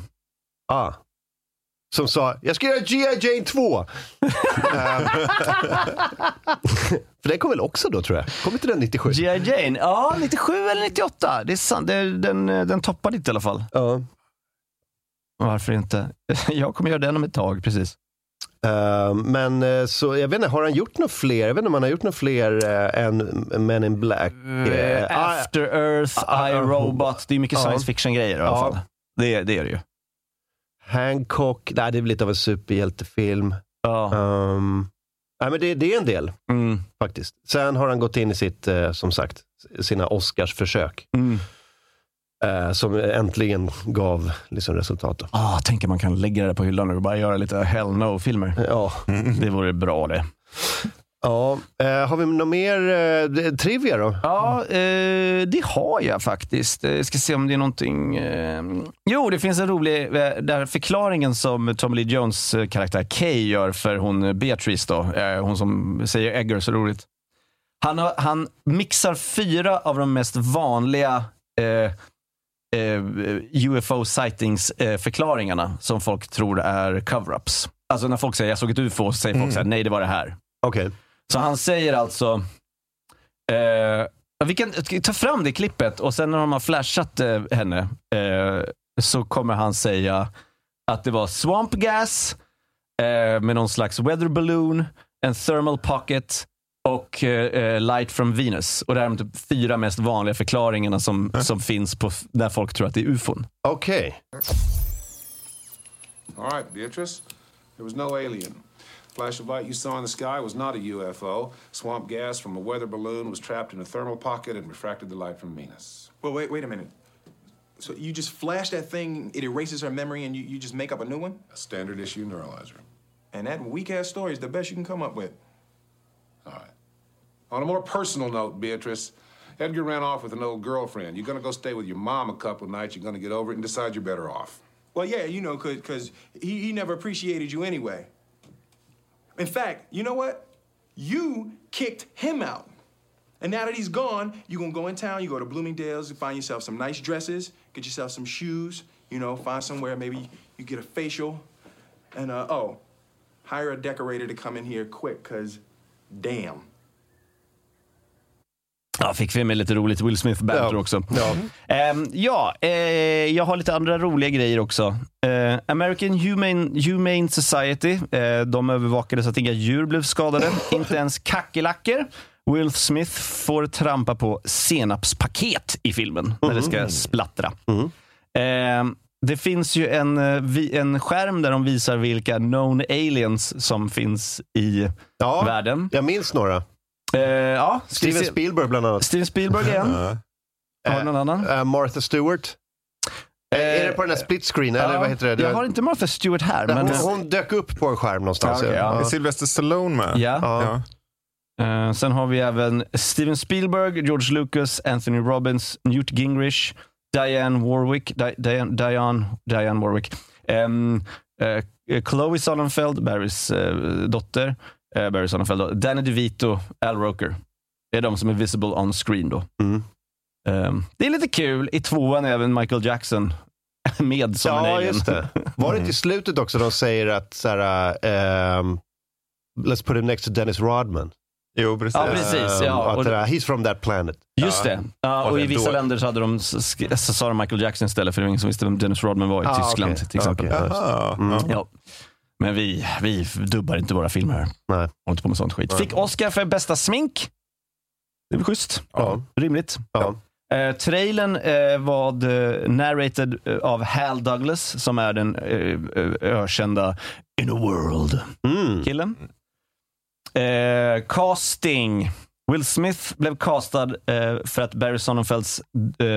Ah. Som sa, jag ska göra G.I. Jane 2. Ehm, För den kom väl också då tror jag? Kom inte den 97? G.I. Jane, ja 97 eller 98, det är sant. Det, den, eh, den toppade inte i alla fall. Ja. Varför inte? Jag kommer göra den om ett tag, precis. Ehm, men eh, så, jag vet inte, har han gjort några fler? Jag vet inte om han har gjort några fler eh, än Men in Black. Ah, After Earth, ah, I, ah, Robot, det är mycket science fiction-grejer i alla fall. Det, det är det ju. Hancock, nej, det är väl lite av en superhjältefilm. Ja. Um, nej, men det, det är en del Mm. faktiskt. Sen har han gått in i sitt, eh, som sagt, sina Oscarsförsök. Mm. eh, som äntligen gav liksom, resultat. då. Ah, tänker man kan lägga det på hyllan och bara göra lite hell no-filmer. Ja, Det vore bra det. Ja, eh, har vi något mer eh, trivia då? Ja, eh, det har jag faktiskt. Jag ska se om det är någonting... Eh, jo, det finns en rolig eh, där förklaringen som Tommy Lee Jones eh, karaktär Kay gör för hon Beatrice, då, eh, hon som säger Egger så roligt. Han, har, han mixar fyra av de mest vanliga eh, eh, UFO sightings eh, förklaringarna som folk tror är cover-ups. Alltså när folk säger jag såg ett UFO, så säger folk så här, nej det var det här. Okej. Så han säger alltså, eh, vi kan ta fram det klippet och sen när de har flashat eh, henne eh, så kommer han säga att det var swamp gas eh, med någon slags weather balloon, en thermal pocket och eh, light from Venus. Och det här är de typ fyra mest vanliga förklaringarna som, som finns på när folk tror att det är ufon. Okej. All right, Beatrice. There was no alien. Flash of light you saw in the sky was not a UFO. Swamp gas from a weather balloon was trapped in a thermal pocket and refracted the light from Venus. Well, wait, wait a minute. So you just flash that thing, it erases her memory, and you, you just make up a new one? A standard issue neuralizer. And that weak ass story is the best you can come up with. All right. On a more personal note, Beatrice, Edgar ran off with an old girlfriend. You're gonna go stay with your mom a couple nights. You're gonna get over it and decide you're better off. Well, yeah, you know, because he, he never appreciated you anyway. In fact, you know what? You kicked him out. And now that he's gone, you're gonna go in town, you go to Bloomingdale's, you find yourself some nice dresses, get yourself some shoes, you know, find somewhere maybe you get a facial. And, uh, oh, hire a decorator to come in here quick, because damn. Ja, fick vi med lite roligt Will Smith-banter Ja. också. Ja. Ehm, ja, eh, jag har lite andra roliga grejer också. Eh, American Humane, Humane Society, eh, de övervakade så att inga djur blev skadade. Inte ens kackerlackor. Will Smith får trampa på senapspaket i filmen när det ska splattra. Eh, det finns ju en, en skärm där de visar vilka known aliens som finns i Ja, världen. jag minns några. Eh, ja, Steven se- Spielberg bland annat. Steven Spielberg igen. Har du någon annan? Eh, Martha Stewart. Eh, är det på den här split screen? eller vad heter det? Jag har inte Martha Stewart här. Nej, Men, hon, hon dök upp på en skärm någonstans. Ja, okej, ja. Är Sylvester Stallone med? Ja. ja. Eh, sen har vi även Steven Spielberg, George Lucas, Anthony Robbins, Newt Gingrich, Diane Warwick, Di- Diane, Diane, Diane Warwick, um, Chloe Sonnenfeld, Barrys eh, dotter, uh, Barry Sonnenfeld, då. Danny DeVito, Al Roker. Det är de som är visible on screen då. Mm. Ehm, det är lite kul. I tvåan är även Michael Jackson med som en Ja, alien. just det. Var det inte i slutet också de säger att så här, ehm, let's put him next to Dennis Rodman? Jo, precis. Ja, precis. Ja, Att, och- det där, he's from that planet. Just det. Ja, och Och i vissa då- länder så, hade de, så sa de Michael Jackson istället, för det var ingen som visste vem Dennis Rodman var i Ah, Tyskland okej. till exempel. Jaha, Mm. ja. Men vi, vi dubbar inte våra filmer här. Nej. Håller inte på med sånt skit. Fick Oscar för bästa smink. Det är väl schysst. Ja. Rimligt. Ja. Eh, trailern eh, var eh, narrated eh, av Hal Douglas, som är den eh, ökända In a World-killen. Mm. Eh, casting. Will Smith blev castad eh, för att Barry Sonnenfelds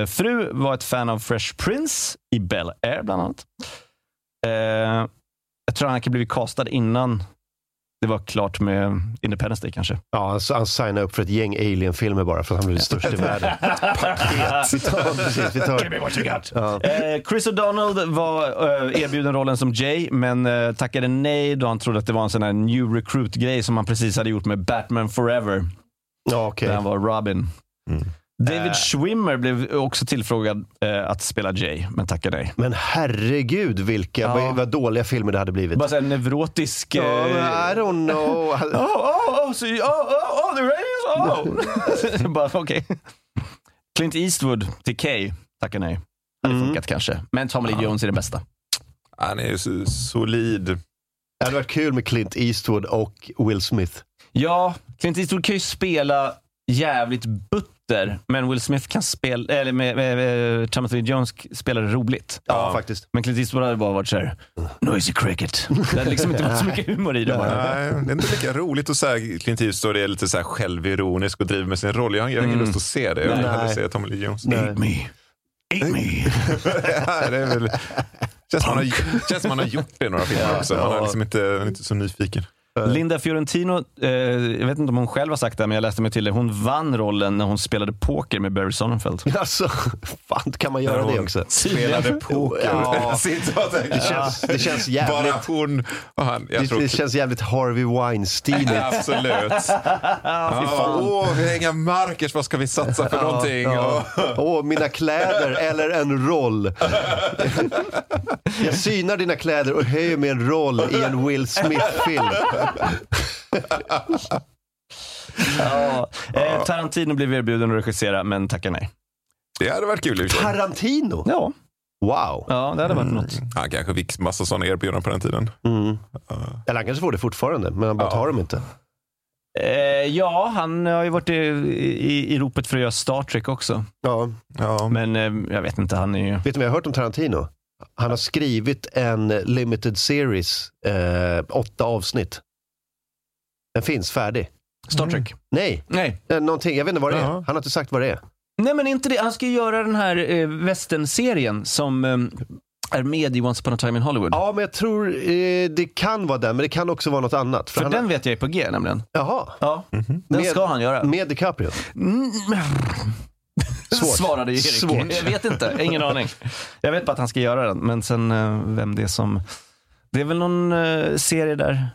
fru var ett fan av Fresh Prince i Bel Air bland annat. Jag tror han kan blivit castad innan det var klart med Independence Day kanske. Ja, han, han signade upp för ett gäng alien-filmer bara för att han blev störst i världen. Vi tar, precis, vi tar. Ja. Eh, Chris O'Donnell var eh, erbjuden rollen som Jay, men eh, tackade nej då han trodde att det var en sån här new recruit-grej som han precis hade gjort med Batman Forever, Ja, okej. där han var Robin. David Schwimmer blev också tillfrågad eh, att spela Jay, men tackade nej. Men herregud vilka Ja. vad, dåliga filmer det hade blivit. Bara såhär neurotisk... Ja, eh, men I don't know. Oh, oh, oh, so you, oh, oh, oh, the aliens, oh! Bara, okej. Clint Eastwood till Kay, tackar nej. Hade Mm. funkat kanske. Men Tommy Lee Jones är den bästa. Han är ju så solid. Det hade varit kul med Clint Eastwood och Will Smith. Ja, Clint Eastwood kan ju spela jävligt butter, men Will Smith kan spela, eller med, med, med Timothy Jones spelar det roligt. Ja, faktiskt. Men Clint Eastwood hade bara varit såhär, noisy cricket. Det hade liksom inte varit så mycket humor i det bara. Nej, det är inte lika roligt att säga Clint Eastwood är lite så här självironisk och driver med sin roll. Jag har ingen Mm. lust att se det. Jag vill hellre se Tommy Lee Jones. Eat me. Eat me. ja, det är väl... Känns som, man har, känns som man har gjort det i några filmer också. Man är liksom inte, man är inte så nyfiken. Linda Fiorentino, eh, jag vet inte om hon själv har sagt det, men jag läste mig till det. Hon vann rollen när hon spelade poker med Barry Sonnenfeld. Alltså, fan kan man göra det också? Spelade poker. Ja. Det känns, det känns jävligt... Bara hon och han. Jag Det, tror det känns jävligt Harvey Weinstein. Absolut. Åh, vi har inga markers, vad ska vi satsa för någonting? Ja. Åh, mina kläder eller en roll. Jag synar dina kläder och höjer med en roll i en Will Smith-film. Ja. Eh, Tarantino blev erbjuden att regissera, men tackar nej. Det hade varit kul. Tarantino? Ja. Wow. Ja, det hade varit något. Han kanske fick massa sådana erbjudanden på den tiden. Mm. Eller han kanske får det fortfarande, men han bara tar dem inte. Eh, ja, han har ju varit i, i, i ropet för att göra Star Trek också. Ja. Ja. Men eh, jag vet inte, han är ju... Vet du vad jag har hört om Tarantino? Han har skrivit en limited series, eh, åtta avsnitt. Den finns färdig. Star Trek? Nej, Nej. eh, någonting, jag vet inte vad det är. Han har inte sagt vad det är. Nej, men inte det. Han ska ju göra den här eh, western-serien som eh, är med i Once upon a time in Hollywood. Ja, men jag tror eh, det kan vara den, men det kan också vara något annat. För han den vet jag är på G nämligen. Jaha, Ja, den Med- ska han göra. med DiCaprio. Mm. Svårt. Svarade Erik. Svårt. Jag vet inte, ingen aning. Jag vet bara att han ska göra den, men sen eh, vem det är som... Det är väl någon eh, serie där,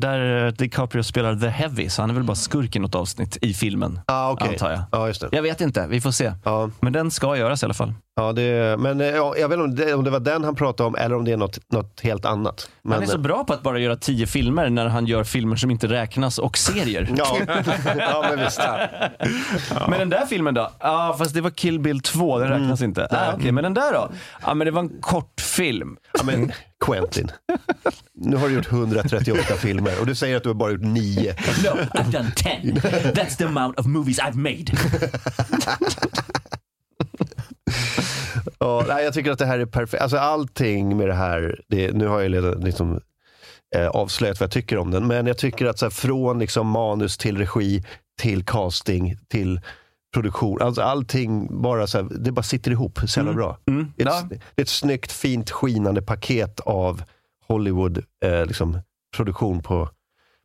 där eh, DiCaprio spelar The Heavy, så han är väl bara skurk i något avsnitt i filmen, Ja, okej. antar jag. Ja, just det. Jag vet inte, vi får se. Ja, Men den ska göras i alla fall. Ja, det, men eh, ja, jag vet inte om det, om det var den han pratade om eller om det är något, något helt annat. Men, han är så bra på att bara göra tio filmer när han gör filmer som inte räknas och serier. Ja, ja men visst. Men den där filmen då? Ja, fast det var Kill Bill 2, den räknas inte. Ah, Okej, men den där då? Ja, men det var en kortfilm. Ja, men Quentin, nu har du gjort 138 filmer och du säger att du har bara gjort nio. No, I've done 10. That's the amount of movies I've made. Ja, nej, jag tycker att det här är perfekt. Alltså allting med det här, det, nu har jag redan liksom, eh, avslöjat vad jag tycker om den, men jag tycker att så här, från liksom, manus till regi, till casting, till produktion, alltså allting bara så här, det bara sitter ihop så jävla bra. Mm. Det, är ett, det är ett snyggt, fint, skinande paket av Hollywood eh, liksom, produktion på,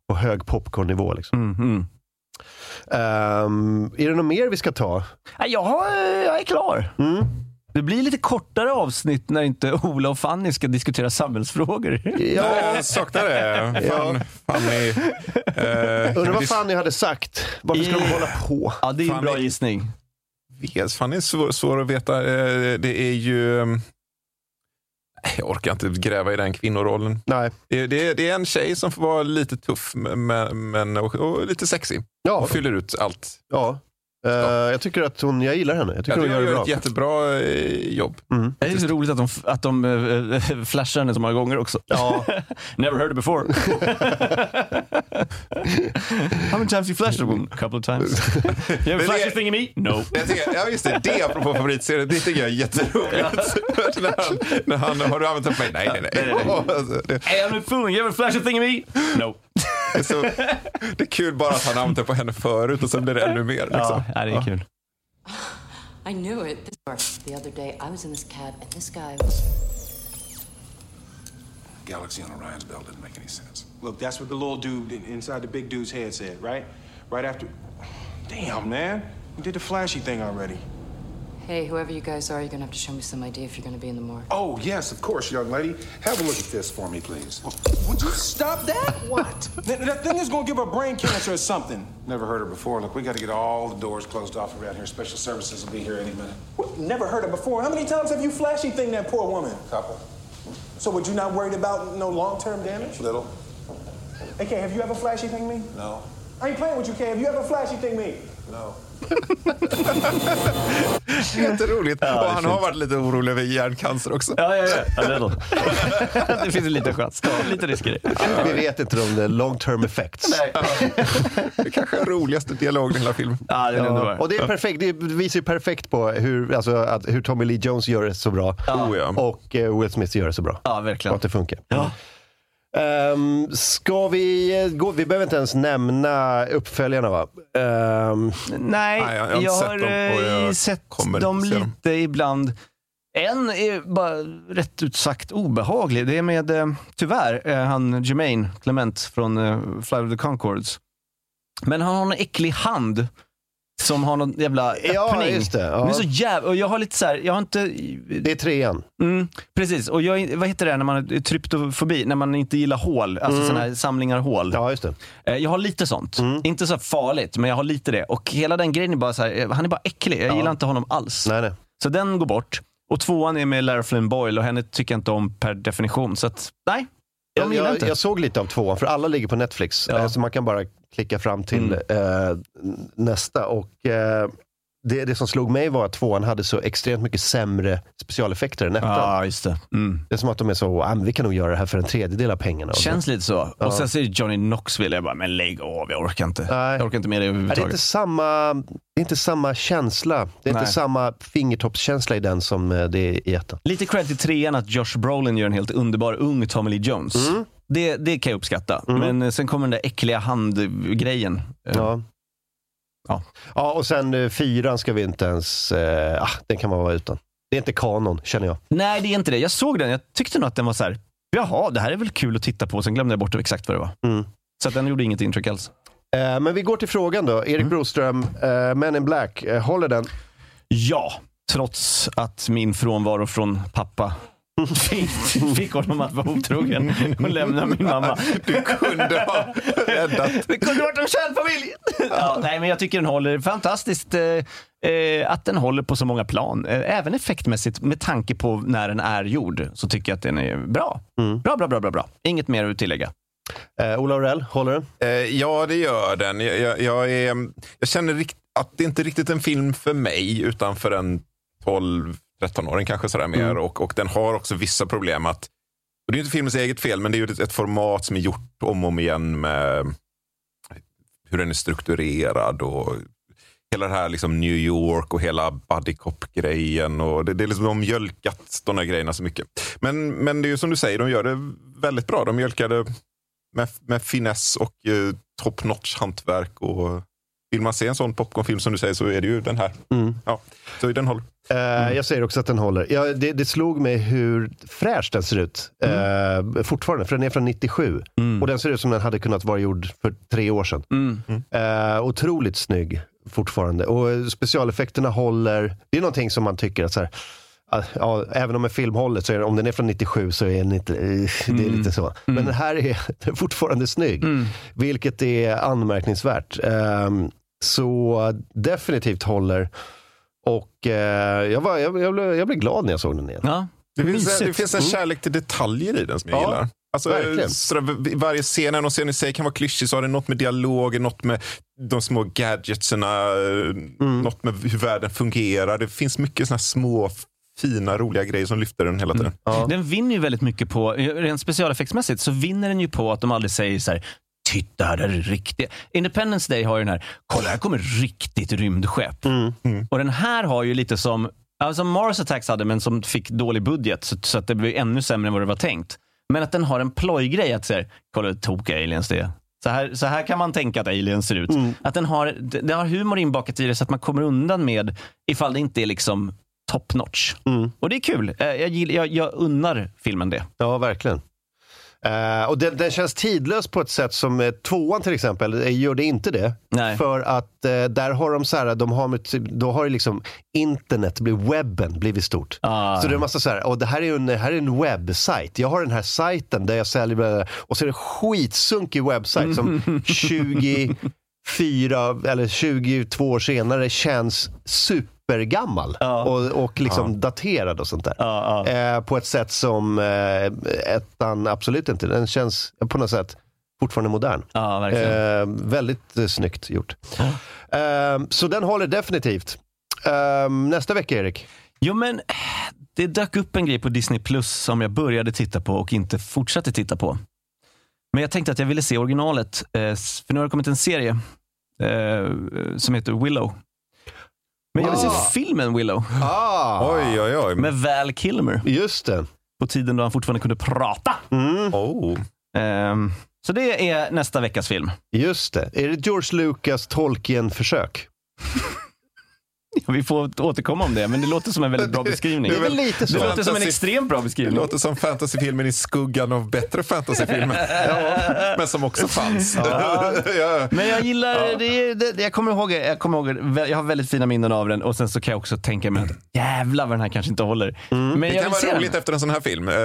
på hög popcornnivå. Liksom. Mm, mm. Ehm, är det något mer vi ska ta? Ja, jag, har- jag är klar. Mm. Det blir lite kortare avsnitt när inte Ola och Fanny ska diskutera samhällsfrågor. Ja, Jag saknar det. Fan, Fanny. Eh, undrar vad Fanny hade sagt. Varför ska de hålla på? Ja, det är en bra gissning. vet, Fanny är svår, svår att veta. Eh, Det är ju... eh, Jag orkar inte gräva i den kvinnorollen. Nej. Det, det, det är en tjej som får vara lite tuff men, men, och, och lite sexig. Ja, Och fyller ut allt. ja. Eh, jag tycker att hon, jag gillar henne. Jag tycker Jag hon gör gör ett bra. jättebra eh, jobb. Mm. Det är så roligt att de, att de äh, flashar henne så många gånger också. Ja. Never heard it before. How many times you flashed a woman? A couple of times. You ever flashed det- a thing at me? No. Jag tycker, ja just det, det apropå favoritserien, det tycker jag är jätteroligt. när, han, när han, har du använt den på mig? Nej, nej, nej. Nej, nej, Alltså, det, Hey, I'm not fooling. You ever flashed a thing at me? No. Det, är så, det är kul bara att han har använt den på henne förut och sen blir det ännu mer. Liksom. Ja, ja, det är kul. I knew it. This The other day, I was in this cab, and this guy was. Galaxy on Orion's belt didn't make any sense. Look, that's what the little dude inside the big dude's head said, right? Right after. Damn, man. You did the flashy thing already. Hey, whoever you guys are, you're gonna have to show me some idea if you're gonna be in the morgue. Oh, yes, of course, young lady. Have a look at this for me, please. Would you stop that? What? that, that thing is gonna give her brain cancer or something. Never heard her before. Look, we got to get all the doors closed off around here. Special services will be here any minute. What? Never heard her before. How many times have you flashy thing that poor woman? Couple. So, would you not worried about no long-term damage? Little. Hey, Kay, have you ever flashy thing me? No. I ain't playing with you, Kay. Have you ever flashy thing me? No. Jätteroligt. Ja, det är och han fint. har varit lite orolig över hjärncancer också. Ja, ja, ja. A little. det finns en liten chans. Lite risker i. Vi vet inte om det long term effects. Det kanske är roligaste dialogen i hela filmen. Ja, det är. Ja, och det är perfekt. Det visar ju perfekt på hur, alltså, att, hur Tommy Lee Jones gör det så bra Oh, ja. och eh, Will Smith gör det så bra. Ja, Och verkligen. att det funkar. Ja. Um, ska vi eh, gå? Vi behöver inte ens nämna uppföljarna va? Ehm, Nej, Nej, jag har jag sett dem eh, jag sett kommer dem lite ibland. En är bara rätt ut sagt obehaglig. Det är med, eh, tyvärr, eh, han Jermaine Clement från eh, Flight of the Conchords. Men han har en äcklig hand som har någon jävla Ja, öppning. just det, ja. Är så jävla... Och jag har lite så här, jag har inte... Det är trean. Mm, precis, och jag, vad heter det när man har tryptofobi? När man inte gillar hål, alltså Mm. såna här samlingar hål. Ja, just det. Eh, Jag har lite sånt. Inte så farligt, men jag har lite det. Och hela den grejen är bara så här, eh, han är bara äcklig. Jag Ja. gillar inte honom alls. Nej, nej. Så den går bort. Och tvåan är med Lara Flynn Boyle och henne tycker jag inte om per definition. Så att, nej. Jag, jag, jag såg lite av tvåan, för alla ligger på Netflix. Ja. Så man kan bara klicka fram till Mm. eh, nästa. Och eh, det, det som slog mig var att tvåan hade så extremt mycket sämre specialeffekter än ettan. Ja, just det. Mm. Det är som att de är så, ah, vi kan nog göra det här för en tredjedel av pengarna. Känns lite så. Ja. Och sen säger Johnny Knoxville, jag bara, men lägg av, jag orkar inte. Nej. Jag orkar inte med det Ja, det, är överhuvudtaget. inte samma, det är inte samma känsla. Det är Nej. inte samma fingertoppskänsla i den som eh, det är i ettan. Lite cred till trean att Josh Brolin gör en helt underbar ung Tommy Lee Jones. Mm. Det, det kan jag uppskatta. Men eh, sen kommer den där äckliga handgrejen. Eh, Ja. Ja. ja, och sen eh, fyran ska vi inte ens, eh, ah, den kan man vara utan. Det är inte kanon, känner jag. Nej, det är inte det. Jag såg den, jag tyckte nog att den var så här. jaha, det här är väl kul att titta på. Sen glömde jag bort exakt vad det var. Mm. Så den gjorde inget intryck alls. Eh, men vi går till frågan då. Erik Broström, eh, Men in Black, eh, håller den? Ja, trots att min frånvaro från pappa fick, fick honom att vara otrogen och lämna min mamma. Du kunde ha räddat. Det kunde varit en kärnfamilj! Ja, nej, men jag tycker den håller fantastiskt. Eh, eh, att den håller på så många plan. Eh, även effektmässigt, med tanke på när den är gjord, så tycker jag att den är bra. Bra, bra, bra, bra. bra. Inget mer att tillägga. Eh, Ola Aurell, håller den? Eh, ja, det gör den. Jag, jag, jag, är, jag känner rikt, att det inte riktigt är en film för mig, utan för en 12-13-åring kanske sådär mer. Och, och den har också vissa problem. att och Det är inte filmens eget fel, men det är ju ett, ett format som är gjort om och om igen med hur den är strukturerad och hela det här liksom New York och hela buddy cop-grejen. Och det, det är liksom, de mjölkat de här grejerna så mycket. Men, men det är ju som du säger, de gör det väldigt bra. De mjölkar det med, med finess och eh, top notch hantverk. Och vill man se en sån popcornfilm som du säger så är det ju den här. Mm. Ja, så den håller. Eh, Jag säger också att den håller. Ja, det, det slog mig hur fräsch den ser ut. Eh, fortfarande, för den är från 97. Och den ser ut som den hade kunnat vara gjord för tre år sedan. Eh, otroligt snygg fortfarande. Och specialeffekterna håller. Det är någonting som man tycker att så här, Ja, även om en film håller, så är om den är från 97 så är den inte, det är lite så. Men den här är fortfarande snygg, vilket är anmärkningsvärt. Ehm, så definitivt håller. Och eh, jag, var, jag, jag, blev, jag blev glad när jag såg den igen. Ja, Det finns, en, det finns en Mm. kärlek till detaljer i den som jag Ja, gillar. Alltså, sådär, i varje scen, även om scenen i sig kan vara klyschig, så har det något med dialogen, något med de små gadgetserna, Mm. något med hur världen fungerar. Det finns mycket sådana små, fina, roliga grejer som lyfter den hela tiden. Den vinner ju väldigt mycket på, rent specialeffektsmässigt, så vinner den ju på att de aldrig säger så här Titta, här är det riktigt. Independence Day har ju den här, kolla här kommer riktigt rymdskepp. Och den här har ju lite som, som Mars Attacks hade, men som fick dålig budget, så, så att det blev ännu sämre än vad det var tänkt. Men att den har en plojgrej att säga, kolla hur tokiga aliens det är. Så här, så här kan man tänka att aliens ser ut. Att den har, den har humor inbakat i det så att man kommer undan med ifall det inte är liksom top notch. Och det är kul. Eh, Jag, jag, jag unnar filmen det. Ja, verkligen. Eh, och den, den känns tidlös på ett sätt som eh, tvåan till exempel eh, gör det inte det. Nej. För att eh, där har de så här, de har, med, typ- då har liksom internet, webben, blivit stort. Ah. Så det är massa så här, och det här är en, här är en webbsajt. Jag har den här sajten där jag säljer, och så är det en skitsunkig webbsajt som 24 eller 22 år senare känns supergammal och, och liksom daterad och sånt där. Eh, på ett sätt som eh, ettan absolut inte. Den känns på något sätt fortfarande modern. Ja. Eh, väldigt eh, snyggt gjort. Eh, så den håller definitivt. Eh, nästa vecka, Erik. Jo, men det dök upp en grej på Disney Plus som jag började titta på och inte fortsatte titta på. Men jag tänkte att jag ville se originalet, eh, för nu har det kommit en serie eh, som heter Willow. Men jag vill Ah. se filmen Willow Ah, Oj, oj, oj. med Val Kilmer just det. på tiden då han fortfarande kunde prata. Oh. Ehm, så det är nästa veckas film. Just det. Är det George Lucas Tolkien-försök? Vi får återkomma om det, men det låter som en väldigt bra beskrivning. det är väl lite det så. låter som en extremt bra Det beskrivning. låter som fantasyfilmen i skuggan av bättre fantasyfilmer. Men som också fanns. Ja. Men jag gillar, det, det, jag kommer ihåg, jag kommer ihåg, jag har väldigt fina minnen av den och sen så kan jag också tänka mig att jävlar vad den här kanske inte håller. Men Det jag kan vara roligt den. efter en sån här film. Eh,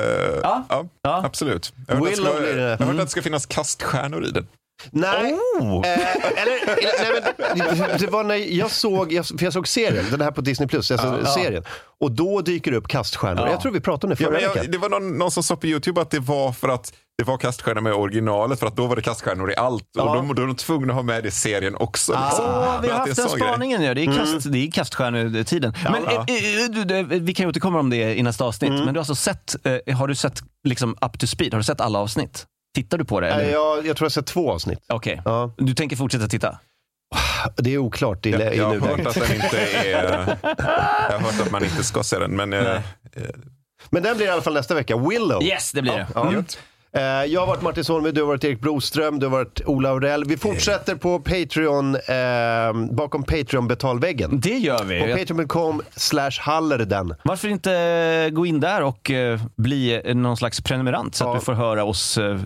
Ja. ja, absolut. Jag har hört, att det ska, det. jag hört att det ska finnas kaststjärnor i den. Nej, Oh. eh, eller, nej, men, det var när jag såg, jag, för jag såg serien, den här på Disney+, Plus, Ja. serien. Och då dyker det upp kaststjärnor. Ja. Jag tror vi pratade om det Ja, förra jag, veckan. det var någon, någon som sa på YouTube att det var för att det var kaststjärnor med originalet, för att då var det kaststjärnor i allt. Ja. Och då, då är de tvungna att ha med det i serien också. Liksom. Åh, vi Men har haft den spaningen. Ja. Det är, kast, det är kaststjärnetiden. Men ja. eh, eh, vi kan återkomma om det i nästa avsnitt. Men du har alltså sett, eh, har du sett liksom up to speed? Har du sett alla avsnitt? Tittar du på det? Eller? Nej, jag, jag tror jag sett två avsnitt. Okej. Ja. Du tänker fortsätta titta? Det är oklart i, Jag, i jag har hört nuläget. att den inte är... Jag har hört att man inte ska se den, men... eh, Men den blir i alla fall nästa vecka. Willow. Yes, det blir det. Ja. Eh, Jag har varit Martin Solveig, du har varit Erik Broström, du har varit Ola Aurell. Vi fortsätter på Patreon, eh, bakom Patreon-betalväggen. Det gör vi. På patreon.com slash hallerden. Varför inte gå in där och eh, bli någon slags prenumerant så att Ja. du får höra oss eh,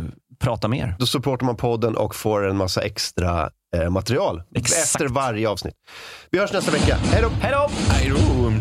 prata mer? Då supportar man podden och får en massa extra eh, material Exakt. efter varje avsnitt. Vi hörs nästa vecka. Hej då! Hej då!